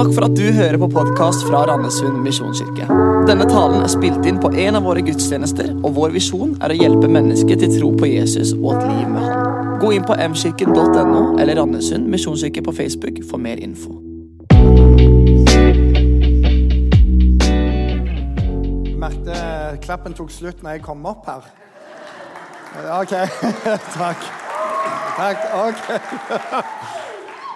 Takk for at du hører på podkast fra Randesund misjonskirke. Denne talen er spilt inn på en av våre gudstjenester, og vår visjon er å hjelpe mennesker til tro på Jesus og et liv med Han. Gå inn på mkirken.no eller Randesund misjonskirke på Facebook for mer info. Merkte klappen tok slutt når jeg kom opp her. OK. Takk. Takk. OK.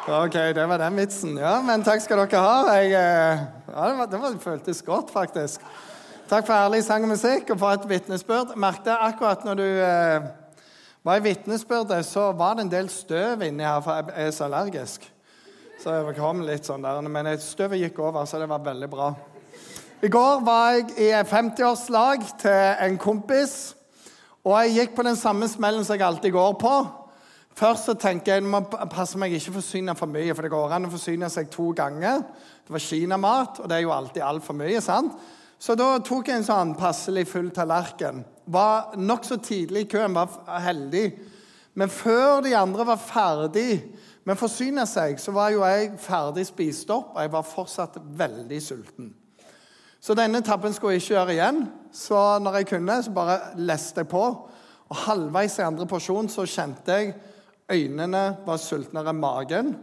OK, det var den vitsen. Ja, men takk skal dere ha. Jeg, eh, ja, det, var, det, var, det føltes godt, faktisk. Takk for ærlig sang og musikk og for et vitnesbyrd. Merket akkurat når du eh, var i vitnesbyrdet, så var det en del støv inni her, for jeg er så allergisk. Så jeg kom litt sånn der, Men støvet gikk over, så det var veldig bra. I går var jeg i 50-årslag til en kompis. Og jeg gikk på den samme smellen som jeg alltid går på. Først så tenker jeg må passe meg ikke forsyne for mye, for det går an å forsyne seg to ganger. Det var kinamat, og det er jo alltid altfor mye. sant? Så da tok jeg en sånn passelig full tallerken. Var nokså tidlig i køen, var heldig. Men før de andre var ferdig med å forsyne seg, så var jo jeg ferdig spist opp, og jeg var fortsatt veldig sulten. Så denne tabben skulle jeg ikke gjøre igjen. Så når jeg kunne, så bare leste jeg på. Og halvveis i andre porsjon så kjente jeg øynene var sultnere enn magen.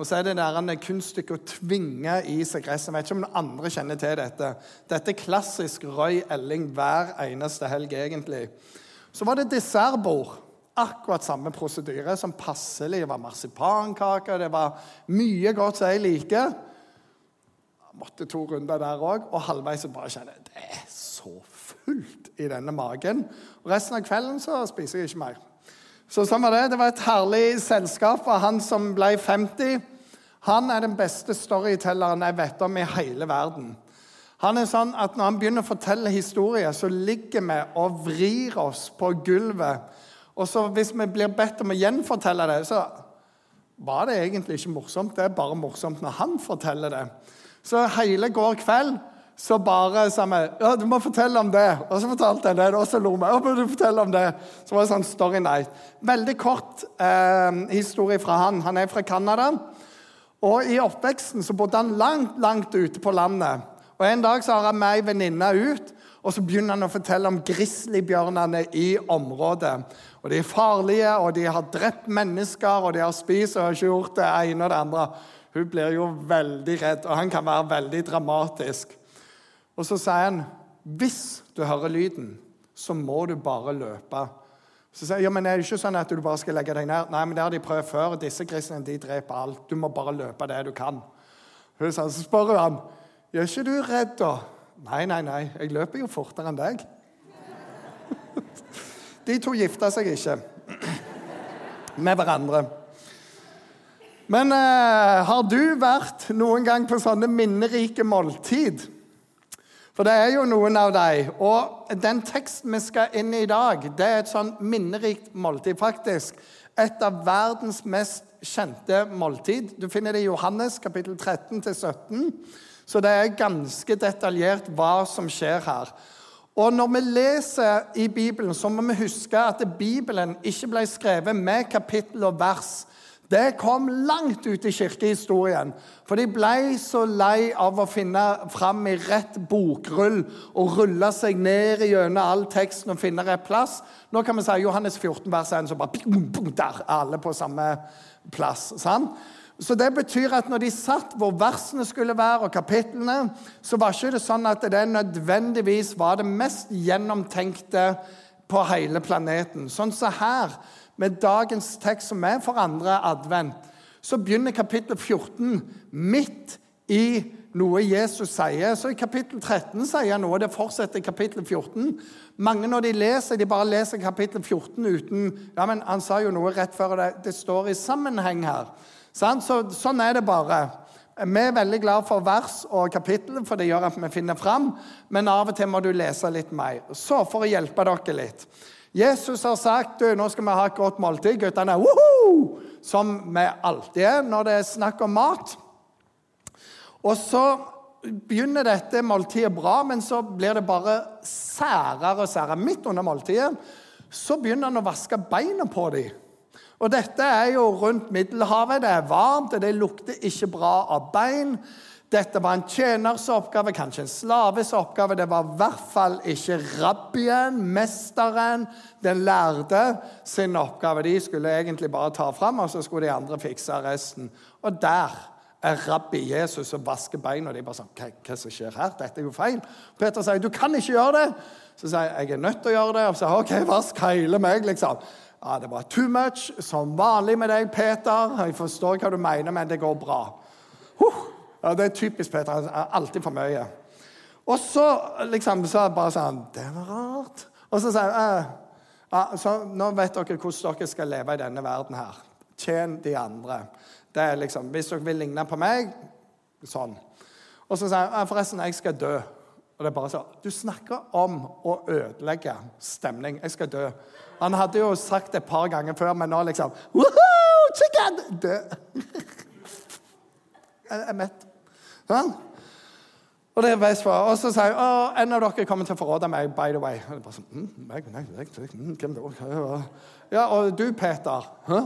Og så er det der kunststykket å tvinge i seg resten. Jeg vet ikke om noen andre kjenner til dette. Dette er klassisk Røy Elling hver eneste helg, egentlig. Så var det dessertbord. Akkurat samme prosedyre som passelig. Det var marsipankaker, det var mye godt som jeg liker måtte to runder der òg. Og halvveis bare kjenner jeg det er så fullt i denne magen. Og Resten av kvelden så spiser jeg ikke mer. Så sånn var Det Det var et herlig selskap. Og han som ble 50, han er den beste storytelleren jeg vet om i hele verden. Han er sånn at Når han begynner å fortelle historier, så ligger vi og vrir oss på gulvet. Og så Hvis vi blir bedt om å gjenfortelle det, så var det egentlig ikke morsomt. Det er bare morsomt når han forteller det. Så hele går kveld så bare sa vi ja, du må fortelle om det. Og så fortalte jeg det, og så lo vi. Ja, du fortelle om det. Så var det sånn story night. Veldig kort eh, historie fra han. Han er fra Canada. Og I oppveksten så bodde han langt, langt ute på landet. Og En dag så har han med ei venninne ut, og så begynner han å fortelle om grizzlybjørnene i området. Og De er farlige, og de har drept mennesker, og de har spist og har ikke gjort det ene og det andre. Hun blir jo veldig redd, og han kan være veldig dramatisk. Og så sier han, 'Hvis du hører lyden, så må du bare løpe.' Så sier jeg, ja, men er det ikke sånn at du bare skal legge deg ned? Nei, men det har de prøvd før. Disse grisene de dreper alt. Du må bare løpe det du kan. Så spør hun han, 'Gjør ikke du redd, da?' Nei, nei, nei. Jeg løper jo fortere enn deg. De to gifta seg ikke med hverandre. Men eh, har du vært noen gang på sånne minnerike måltid? For det er jo noen av dem. Og den teksten vi skal inn i i dag, det er et sånn minnerikt måltid, faktisk. Et av verdens mest kjente måltid. Du finner det i Johannes kapittel 13-17. Så det er ganske detaljert hva som skjer her. Og når vi leser i Bibelen, så må vi huske at Bibelen ikke ble skrevet med kapittel og vers det kom langt ut i kirkehistorien. For de ble så lei av å finne fram i rett bokrull og rulle seg ned gjennom all teksten og finne rett plass. Nå kan vi si Johannes 14, vers 1, så bare Der er alle på samme plass. sant? Så det betyr at når de satt hvor versene skulle være, og kapitlene, så var ikke det sånn at det nødvendigvis var det mest gjennomtenkte på hele planeten. Sånn som så her med dagens tekst, som er for andre advent, så begynner kapittel 14 midt i noe Jesus sier. Så i kapittel 13 sier han noe, det fortsetter i kapittel 14. Mange når de leser, de bare leser kapittel 14 uten Ja, men han sa jo noe rett før, det, det står i sammenheng her. Så, sånn er det bare. Vi er veldig glad for vers og kapittel, for det gjør at vi finner fram. Men av og til må du lese litt mer. Så for å hjelpe dere litt Jesus har sagt nå skal vi ha et godt måltid. Guttene! Som vi alltid er når det er snakk om mat. Og så begynner dette måltidet bra, men så blir det bare særere og særere. Midt under måltidet så begynner han å vaske beina på dem. Og dette er jo rundt Middelhavet. Det er varmt, og det lukter ikke bra av bein. Dette var en tjeners oppgave, kanskje en slaves oppgave. Det var i hvert fall ikke rabbien, mesteren, den lærde, sin oppgave. De skulle egentlig bare ta fram, og så skulle de andre fikse resten. Og der er rabbi Jesus og vasker beina. Og de bare sånn hva, hva som skjer her? Dette er jo feil. Peter sier du kan ikke gjøre det. Så sier jeg jeg er nødt til å gjøre det. Og så sier OK, vask hele meg, liksom. Ja, Det var too much. Som vanlig med deg, Peter. Jeg forstår hva du mener, men det går bra. Huh. Ja, Det er typisk Peter. Han er alltid for mye. Og så liksom, så bare sånn Det var rart. Og så sier eh, ja, så Nå vet dere hvordan dere skal leve i denne verden her. Tjen de andre. Det er liksom, Hvis dere vil ligne på meg sånn. Og så sier han forresten, jeg skal dø. Og det er bare sånn, Du snakker om å ødelegge stemning. Jeg skal dø. Han hadde jo sagt det et par ganger før, men nå liksom Woohoo, chicken! Dø. jeg er mett. Sånn? Og det ble best. Og så sier å, en av dere kommer til å forråde meg. by the way. Og det bare sånn, mm, meg, meg, meg, mm, hvem da? Ja, Og du, Peter, hæ?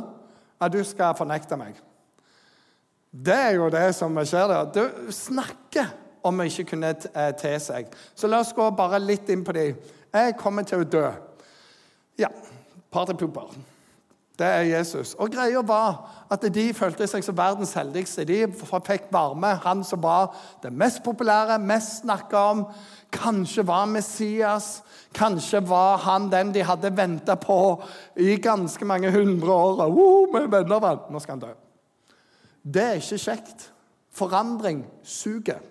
ja, du skal fornekte meg. Det er jo det som skjer der. Du snakker om å ikke kunne eh, te seg. Så la oss gå bare litt inn på det. Jeg kommer til å dø. Ja. Partypooper. Det er Jesus. Og greia var at de følte seg som verdens heldigste. De fikk varme. Han som var det mest populære, mest snakka om. Kanskje var Messias. Kanskje var han den de hadde venta på i ganske mange hundre år. Oh, vi venner. Nå skal han dø. Det er ikke kjekt. Forandring suger.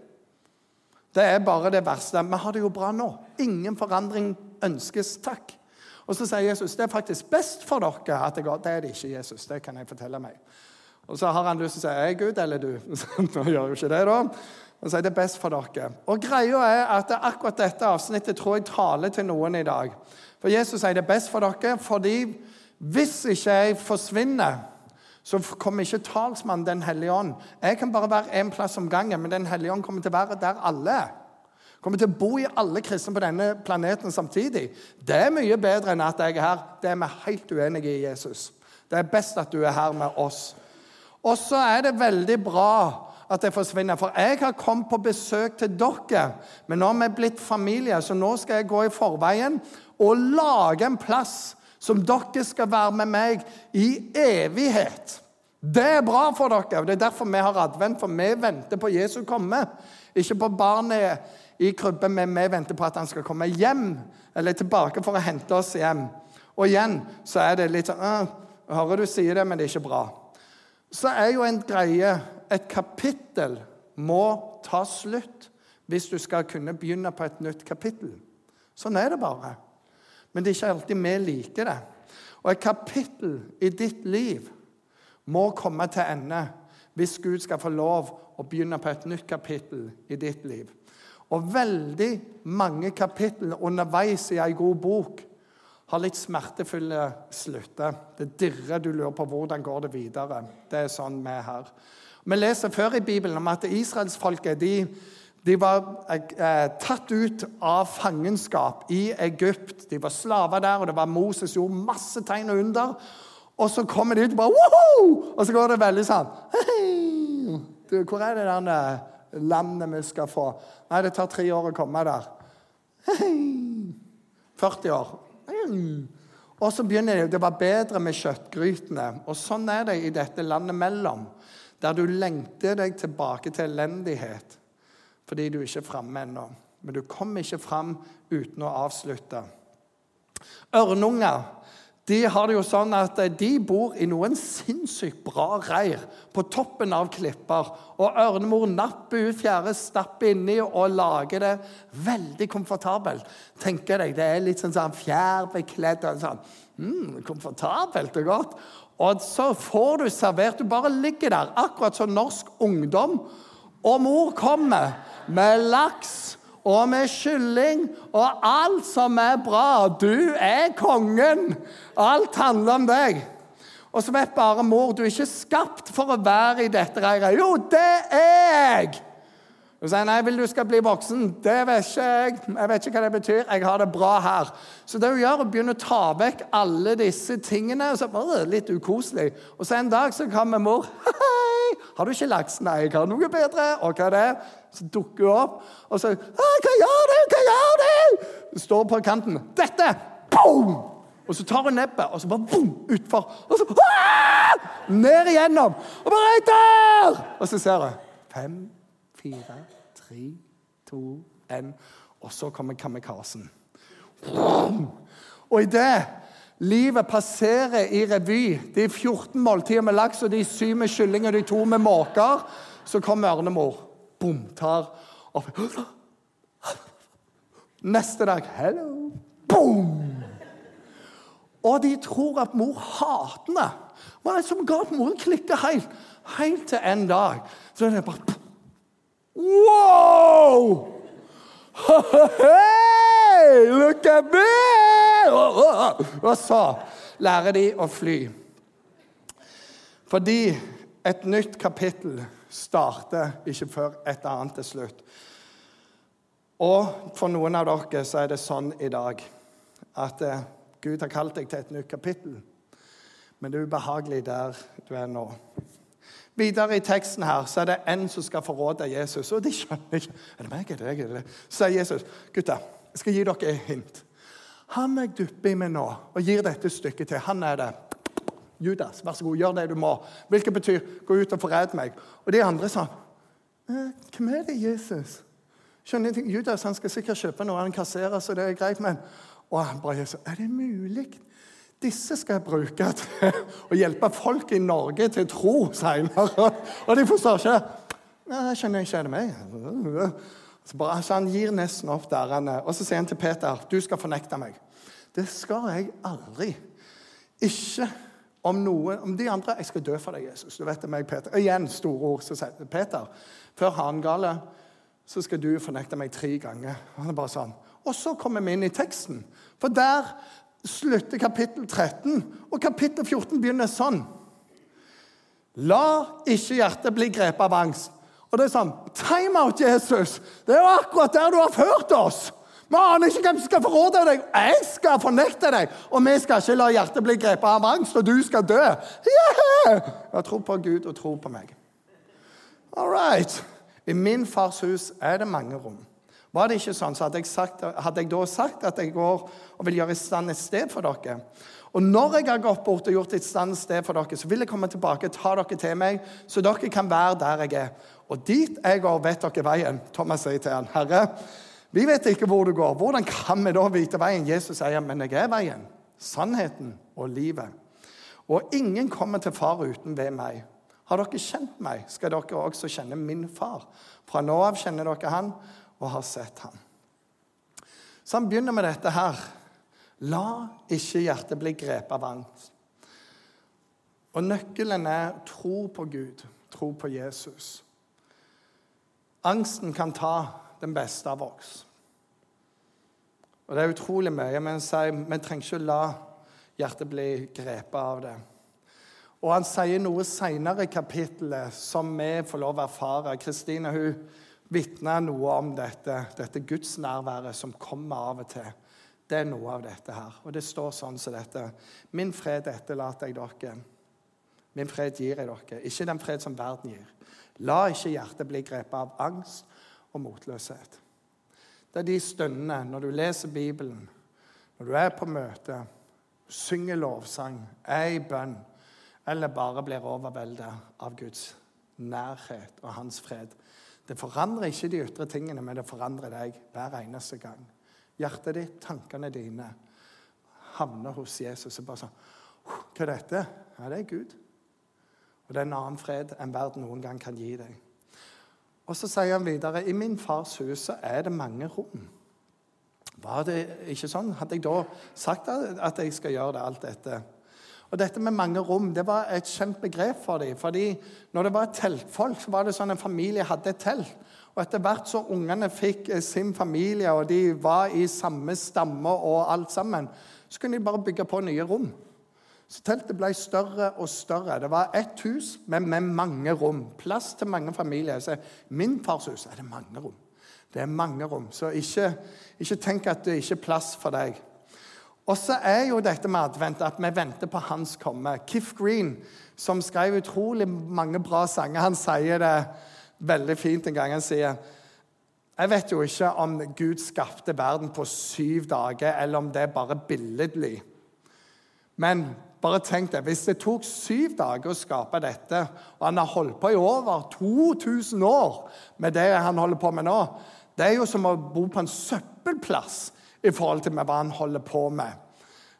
Det er bare det verste. Vi har det jo bra nå. Ingen forandring ønskes. Takk. Og så sier Jesus det er faktisk best for dere at det går. Det er det ikke, Jesus. Det kan jeg fortelle meg. Og så har han lyst til å si er jeg Gud eller du? Nå gjør jo ikke det, da. Og så sier det er best for dere. Og greia er at akkurat dette avsnittet tror jeg taler til noen i dag. For Jesus sier det er best for dere fordi hvis ikke jeg forsvinner, så kommer ikke talsmannen Den hellige ånd. Jeg kan bare være én plass om gangen, men Den hellige ånd kommer til å være der alle er kommer til å bo i alle kristne på denne planeten samtidig. Det er mye bedre enn at jeg er her. Det er vi helt uenige i Jesus. Det er best at du er her med oss. Og så er det veldig bra at det forsvinner. For jeg har kommet på besøk til dere, men nå har vi blitt familie, så nå skal jeg gå i forveien og lage en plass som dere skal være med meg i evighet. Det er bra for dere. og Det er derfor vi har advent, for vi venter på Jesu komme. Ikke på barnet i krybben, men vi venter på at han skal komme hjem, eller tilbake for å hente oss hjem. Og igjen så er det litt sånn Hører du sier det, men det er ikke bra. Så er jo en greie Et kapittel må ta slutt hvis du skal kunne begynne på et nytt kapittel. Sånn er det bare. Men det er ikke alltid vi liker det. Og et kapittel i ditt liv må komme til ende hvis Gud skal få lov å begynne på et nytt kapittel i ditt liv. Og veldig mange kapittel underveis i ei god bok har litt smertefulle slutter. Det dirrer, du lurer på hvordan går det videre. Det er sånn vi er her. Vi leser før i Bibelen om at israelsfolket de, de var eh, tatt ut av fangenskap i Egypt. De var slaver der, og det var Moses gjorde masse tegn og under. Og så kommer de ut og bare Woho! Og så går det veldig sånn Hei! Du, hvor er det der eh, landet vi skal få. Nei, det tar tre år å komme der. 40 år. Og så begynner det. Det var bedre med kjøttgrytene. Og sånn er det i dette landet mellom, der du lengter deg tilbake til elendighet fordi du ikke er framme ennå. Men du kommer ikke fram uten å avslutte. Ørnunger de har det jo sånn at eh, de bor i noen sinnssykt bra reir på toppen av klipper. Og ørnemor napper ut fjære, stapper inni og lager det veldig komfortabelt. tenker deg, Det er litt sånn, sånn fjærbekledd og sånn. Mm, komfortabelt og godt. Og så får du servert Du bare ligger der, akkurat som norsk ungdom. Og mor kommer med laks og med kylling og alt som er bra. Du er kongen! Alt handler om deg. Og så vet bare mor du er ikke skapt for å være i dette reiret. Jo, det er jeg! Og sier nei, vil du skal bli voksen. Det vet ikke jeg. Jeg vet ikke hva det betyr. Jeg har det bra her. Så det hun gjør, er å begynne å ta vekk alle disse tingene. og så bare Litt ukoselig. Og så en dag så kommer mor. Hei, har du ikke laks? Nei, jeg har noe bedre. Og hva er det? Så dukker hun opp, og så Hva gjør du? Hva gjør du? Hun står på kanten. Dette! Boom! Og så tar hun nebbet, og så bare boom, utfor. Og så Aah! Ned igjennom. Og bare der! Og så ser hun. Fem, fire, tre, to, én. Og så kommer kamikazen. Og idet livet passerer i revy, de 14 måltider med laks og de syv med kylling og de to med måker, så kommer ørnemor. Bom, tar opp Neste dag Hello. Boom! Og de tror at mor hater henne. Hva er det som ga at mor klikker helt? Helt til en dag. Så er det bare Wow! Hey, look at me! Og så lærer de å fly. Fordi et nytt kapittel starter ikke før et annet er slutt. Og for noen av dere så er det sånn i dag at eh, Gud har kalt deg til et nytt kapittel, men det er ubehagelig der du er nå. Videre i teksten her så er det en som skal forråde Jesus. Og de skjønner ikke Er det meg? Er det deg? Så sier Jesus, gutta, jeg skal gi dere et hint. Han jeg dupper i meg nå og gir dette stykket til, han er det. Judas, vær så god, gjør det du må. Hvilket betyr gå ut og forræd meg. Og de andre sa «Eh, hvem er det, Jesus? Skjønner ingenting. Judas han skal sikkert kjøpe noe, han kasserer, så det er greit, men Og han bare er det mulig? Disse skal jeg bruke til å hjelpe folk i Norge til tro seinere. Og de forstår ikke. Jeg skjønner ikke, er det meg? Så, bare, så Han gir nesten opp der. han er. Og så sier han til Peter du skal fornekte meg. Det skal jeg aldri. Ikke om noe Om de andre Jeg skal dø for deg, Jesus. Du vet det meg, Peter. Igjen store ord. Så sier Peter, før hangale, så skal du fornekte meg tre ganger. Han er bare sånn. Og så kommer vi inn i teksten. For der slutter kapittel 13, og kapittel 14 begynner sånn. La ikke hjertet bli grepet av angst. Og det er sånn Time out, Jesus! Det er jo akkurat der du har ført oss! Vi aner ikke hvem som skal forråde deg. Jeg skal fornekte deg. Og vi skal ikke la hjertet bli grepet av angst, og du skal dø. Yeah! Jeg tror på Gud og tror på meg. All right. I min fars hus er det mange rom. Var det ikke sånn, så hadde jeg, sagt, hadde jeg da sagt at jeg går og vil gjøre i stand et sted for dere. Og når jeg har gått bort og gjort et stand et sted for dere, så vil jeg komme tilbake og ta dere til meg, så dere kan være der jeg er. Og dit jeg går, vet dere veien. Thomas sier til han, Herre, vi vet ikke hvor du går. Hvordan kan vi da vite veien? Jesus sier, men jeg er veien, sannheten og livet. Og ingen kommer til far uten ved meg. Har dere kjent meg, skal dere også kjenne min far. Fra nå av kjenner dere han og har sett ham. Så han begynner med dette her. La ikke hjertet bli grepet av angst. Og nøkkelen er tro på Gud, tro på Jesus. Angsten kan ta den beste av oss. Og Det er utrolig mye, men sier, vi trenger ikke la hjertet bli grepet av det. Og Han sier noe seinere i kapittelet som vi får lov å erfare. Kristine hun vitner noe om dette, dette gudsnærværet som kommer av og til. Det er noe av dette her. Og det står sånn som dette. Min fred etterlater jeg dere. Min fred gir jeg dere. Ikke den fred som verden gir. La ikke hjertet bli grepet av angst og motløshet. Det er de stundene når du leser Bibelen, når du er på møte, synger lovsang, er i bønn, eller bare blir overveldet av Guds nærhet og hans fred. Det forandrer ikke de ytre tingene, men det forandrer deg hver eneste gang. Hjertet ditt, tankene dine, havner hos Jesus. og bare sånn, Hva er dette? Ja, det er Gud. Og det er en annen fred enn verden noen gang kan gi deg. Og så sier han videre i min fars hus så er det mange rom. Var det ikke sånn? Hadde jeg da sagt at jeg skal gjøre det, alt dette? Og dette med mange rom det var et kjent begrep for dem. fordi når det var teltfolk, så var det sånn en familie hadde et telt. Og etter hvert så ungene fikk eh, sin familie, og de var i samme stamme og alt sammen, så kunne de bare bygge på nye rom. Så teltet ble større og større. Det var ett hus, men med mange rom. Plass til mange familier. Så min fars hus er det mange rom. Det er mange rom. Så ikke, ikke tenk at det ikke er plass for deg. Og så er jo dette med advent at vi venter på hans komme. Kiff Green, som skrev utrolig mange bra sanger, han sier det veldig fint en gang. Han sier jeg vet jo ikke om Gud skapte verden på syv dager, eller om det er bare billedlig. Men bare tenk deg, hvis det tok syv dager å skape dette, og han har holdt på i over 2000 år med det han holder på med nå Det er jo som å bo på en søppelplass i forhold til hva han holder på med.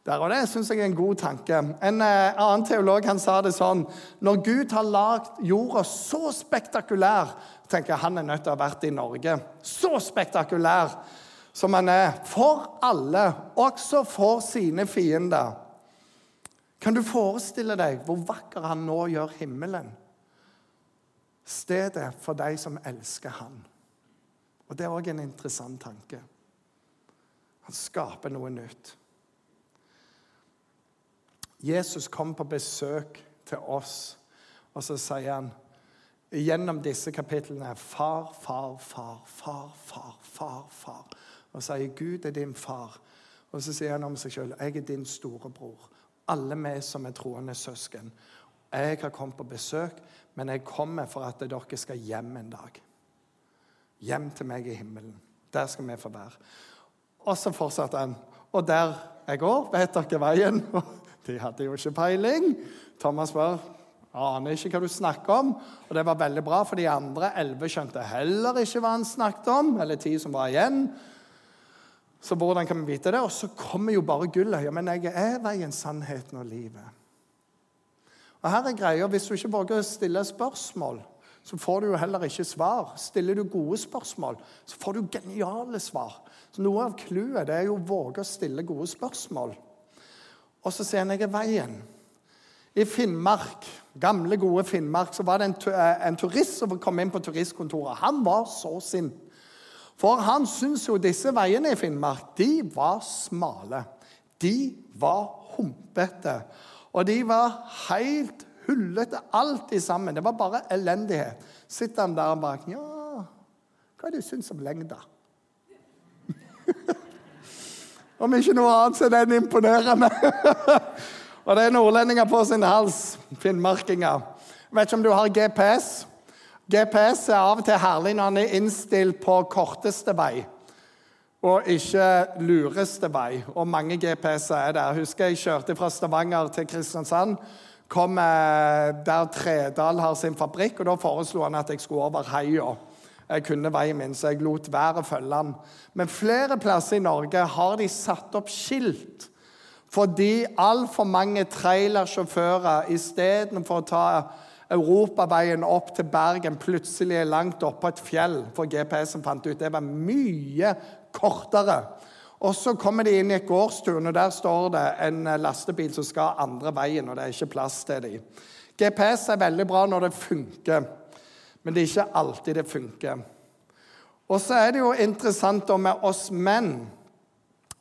Der, og Det syns jeg er en god tanke. En eh, annen teolog han sa det sånn Når Gud har lagd jorda så spektakulær tenker jeg Han er nødt til å ha vært i Norge. Så spektakulær som han er. For alle, også for sine fiender. Kan du forestille deg hvor vakker han nå gjør himmelen? Stedet for de som elsker han. Og Det er òg en interessant tanke. Han skaper noe nytt. Jesus kom på besøk til oss, og så sier han gjennom disse kapitlene far, far, far, far, far, far, far. Og sier Gud er din far. Og så sier han om seg sjøl jeg er din storebror. Alle vi som er troende søsken. Jeg har kommet på besøk, men jeg kommer for at dere skal hjem en dag. Hjem til meg i himmelen. Der skal vi få være. Og så fortsatte han. Og der jeg går, vet dere veien. De hadde jo ikke peiling. Thomas spør aner ikke hva du snakker om. Og det var veldig bra, for de andre elleve skjønte heller ikke hva han snakket om. eller ti som var igjen. Så hvordan kan vi vite det? Og så kommer jo bare gullet. Men jeg er veien, sannheten og livet. Og her er greia, Hvis du ikke våger å stille spørsmål, så får du jo heller ikke svar. Stiller du gode spørsmål, så får du geniale svar. Så Noe av clouet er jo å våge å stille gode spørsmål. Og så ser jeg veien. I Finnmark, gamle, gode Finnmark så var det en, eh, en turist som kom inn på turistkontoret. Han var så sint. For han syntes jo disse veiene i Finnmark de var smale. De var humpete. Og de var helt hullete, alt i sammen. Det var bare elendighet. Sitter han der og bare Ja, hva er det du syns om lengda? Om ikke noe annet, så er den imponerende. og det er nordlendinger på sin hals. Finnmarkinger. Vet ikke om du har GPS. GPS er av og til herlig når han er innstilt på korteste vei og ikke lureste vei. Og mange GPS-er er der. Husker jeg kjørte fra Stavanger til Kristiansand. Kom der Tredal har sin fabrikk, og da foreslo han at jeg skulle over heia. Jeg kunne veien min, så jeg lot være å følge han. Men flere plasser i Norge har de satt opp skilt fordi altfor mange trailersjåfører istedenfor å ta europaveien opp til Bergen plutselig er langt oppå på et fjell, for GPS-en fant ut det var mye kortere. Og Så kommer de inn i et gårdstun, og der står det en lastebil som skal andre veien. og det er ikke plass til dem. GPS er veldig bra når det funker. Men det er ikke alltid det funker. Og så er det jo interessant med oss menn.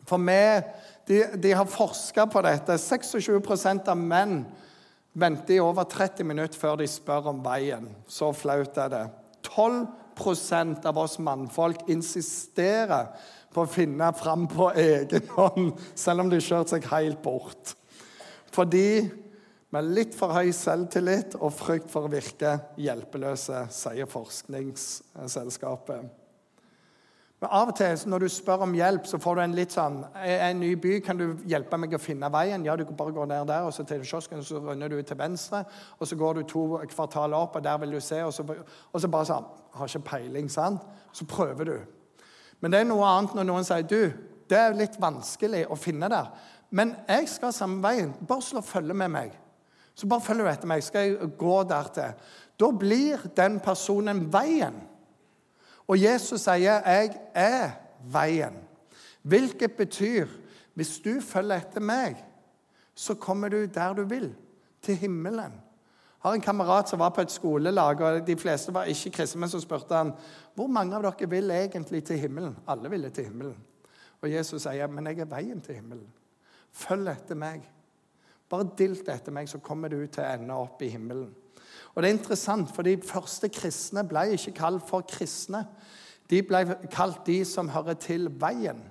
For vi, de, de har forska på dette. 26% av menn venter i over 30 minutter før de spør om veien. Så flaut er det. 12% av oss mannfolk insisterer på å finne fram på egen hånd, selv om de har kjørt seg helt bort. Fordi med litt for høy selvtillit og frykt for å virke hjelpeløse, sier forskningsselskapet. Men Av og til når du spør om hjelp, så får du en litt sånn en ny by, kan du hjelpe meg å finne veien?' Ja, du kan bare gå ned der, og så til kiosken, så runder du til venstre. Og så går du to kvartaler opp, og der vil du se, og så, og så bare sånn 'Har ikke peiling', sant? Så prøver du. Men det er noe annet når noen sier 'Du, det er litt vanskelig å finne der', men jeg skal samme veien. Bare slå følge med meg. Så bare følger du etter meg. Skal jeg gå dertil? Da blir den personen veien. Og Jesus sier, 'Jeg er veien'. Hvilket betyr hvis du følger etter meg, så kommer du der du vil. Til himmelen. Har en kamerat som var på et skolelag, og de fleste var ikke kristne. Men så spurte han hvor mange av dere vil egentlig til himmelen. Alle ville til himmelen. Og Jesus sier, 'Men jeg er veien til himmelen. Følg etter meg.' Bare dilt etter meg, så kommer du til å ende opp i himmelen. Og det er interessant, for De første kristne ble ikke kalt for kristne. De ble kalt de som hører til veien.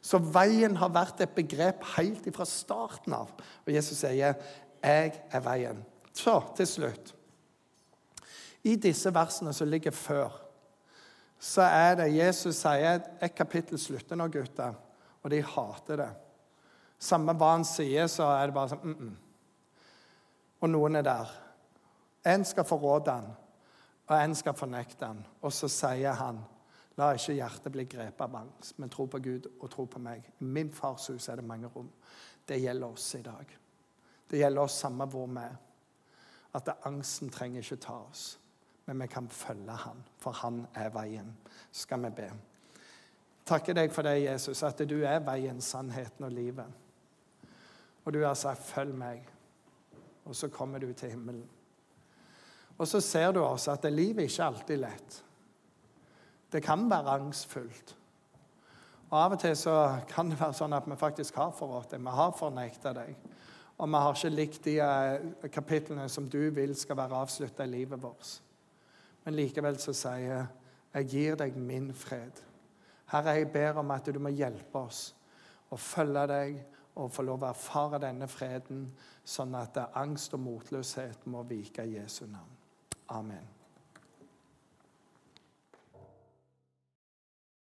Så veien har vært et begrep helt fra starten av. Og Jesus sier, 'Jeg er veien'. Så til slutt. I disse versene som ligger før, så er det Jesus sier et kapittel slutter nå, gutter, og de hater det. Samme hva han sier, så er det bare sånn mm -mm. Og noen er der. En skal forråde han, og en skal fornekte han. Og så sier han La ikke hjertet bli grepet av angst, men tro på Gud og tro på meg. I min fars hus er det mange rom. Det gjelder oss i dag. Det gjelder oss samme hvor vi er. At angsten trenger ikke ta oss, men vi kan følge han, for han er veien. Skal vi be. Takker deg for det, Jesus, at du er veien, sannheten og livet. Og du har sagt 'følg meg', og så kommer du til himmelen. Og så ser du også at livet ikke alltid er lett. Det kan være angstfullt. Og Av og til så kan det være sånn at vi faktisk har forrådt deg, vi har fornekta deg. Og vi har ikke likt de eh, kapitlene som du vil skal være avslutta i livet vårt. Men likevel så sier jeg, jeg gir deg min fred. Herre, jeg ber om at du må hjelpe oss å følge deg og få lov å erfare denne freden, sånn at angst og motløshet må vike i Jesu navn. Amen.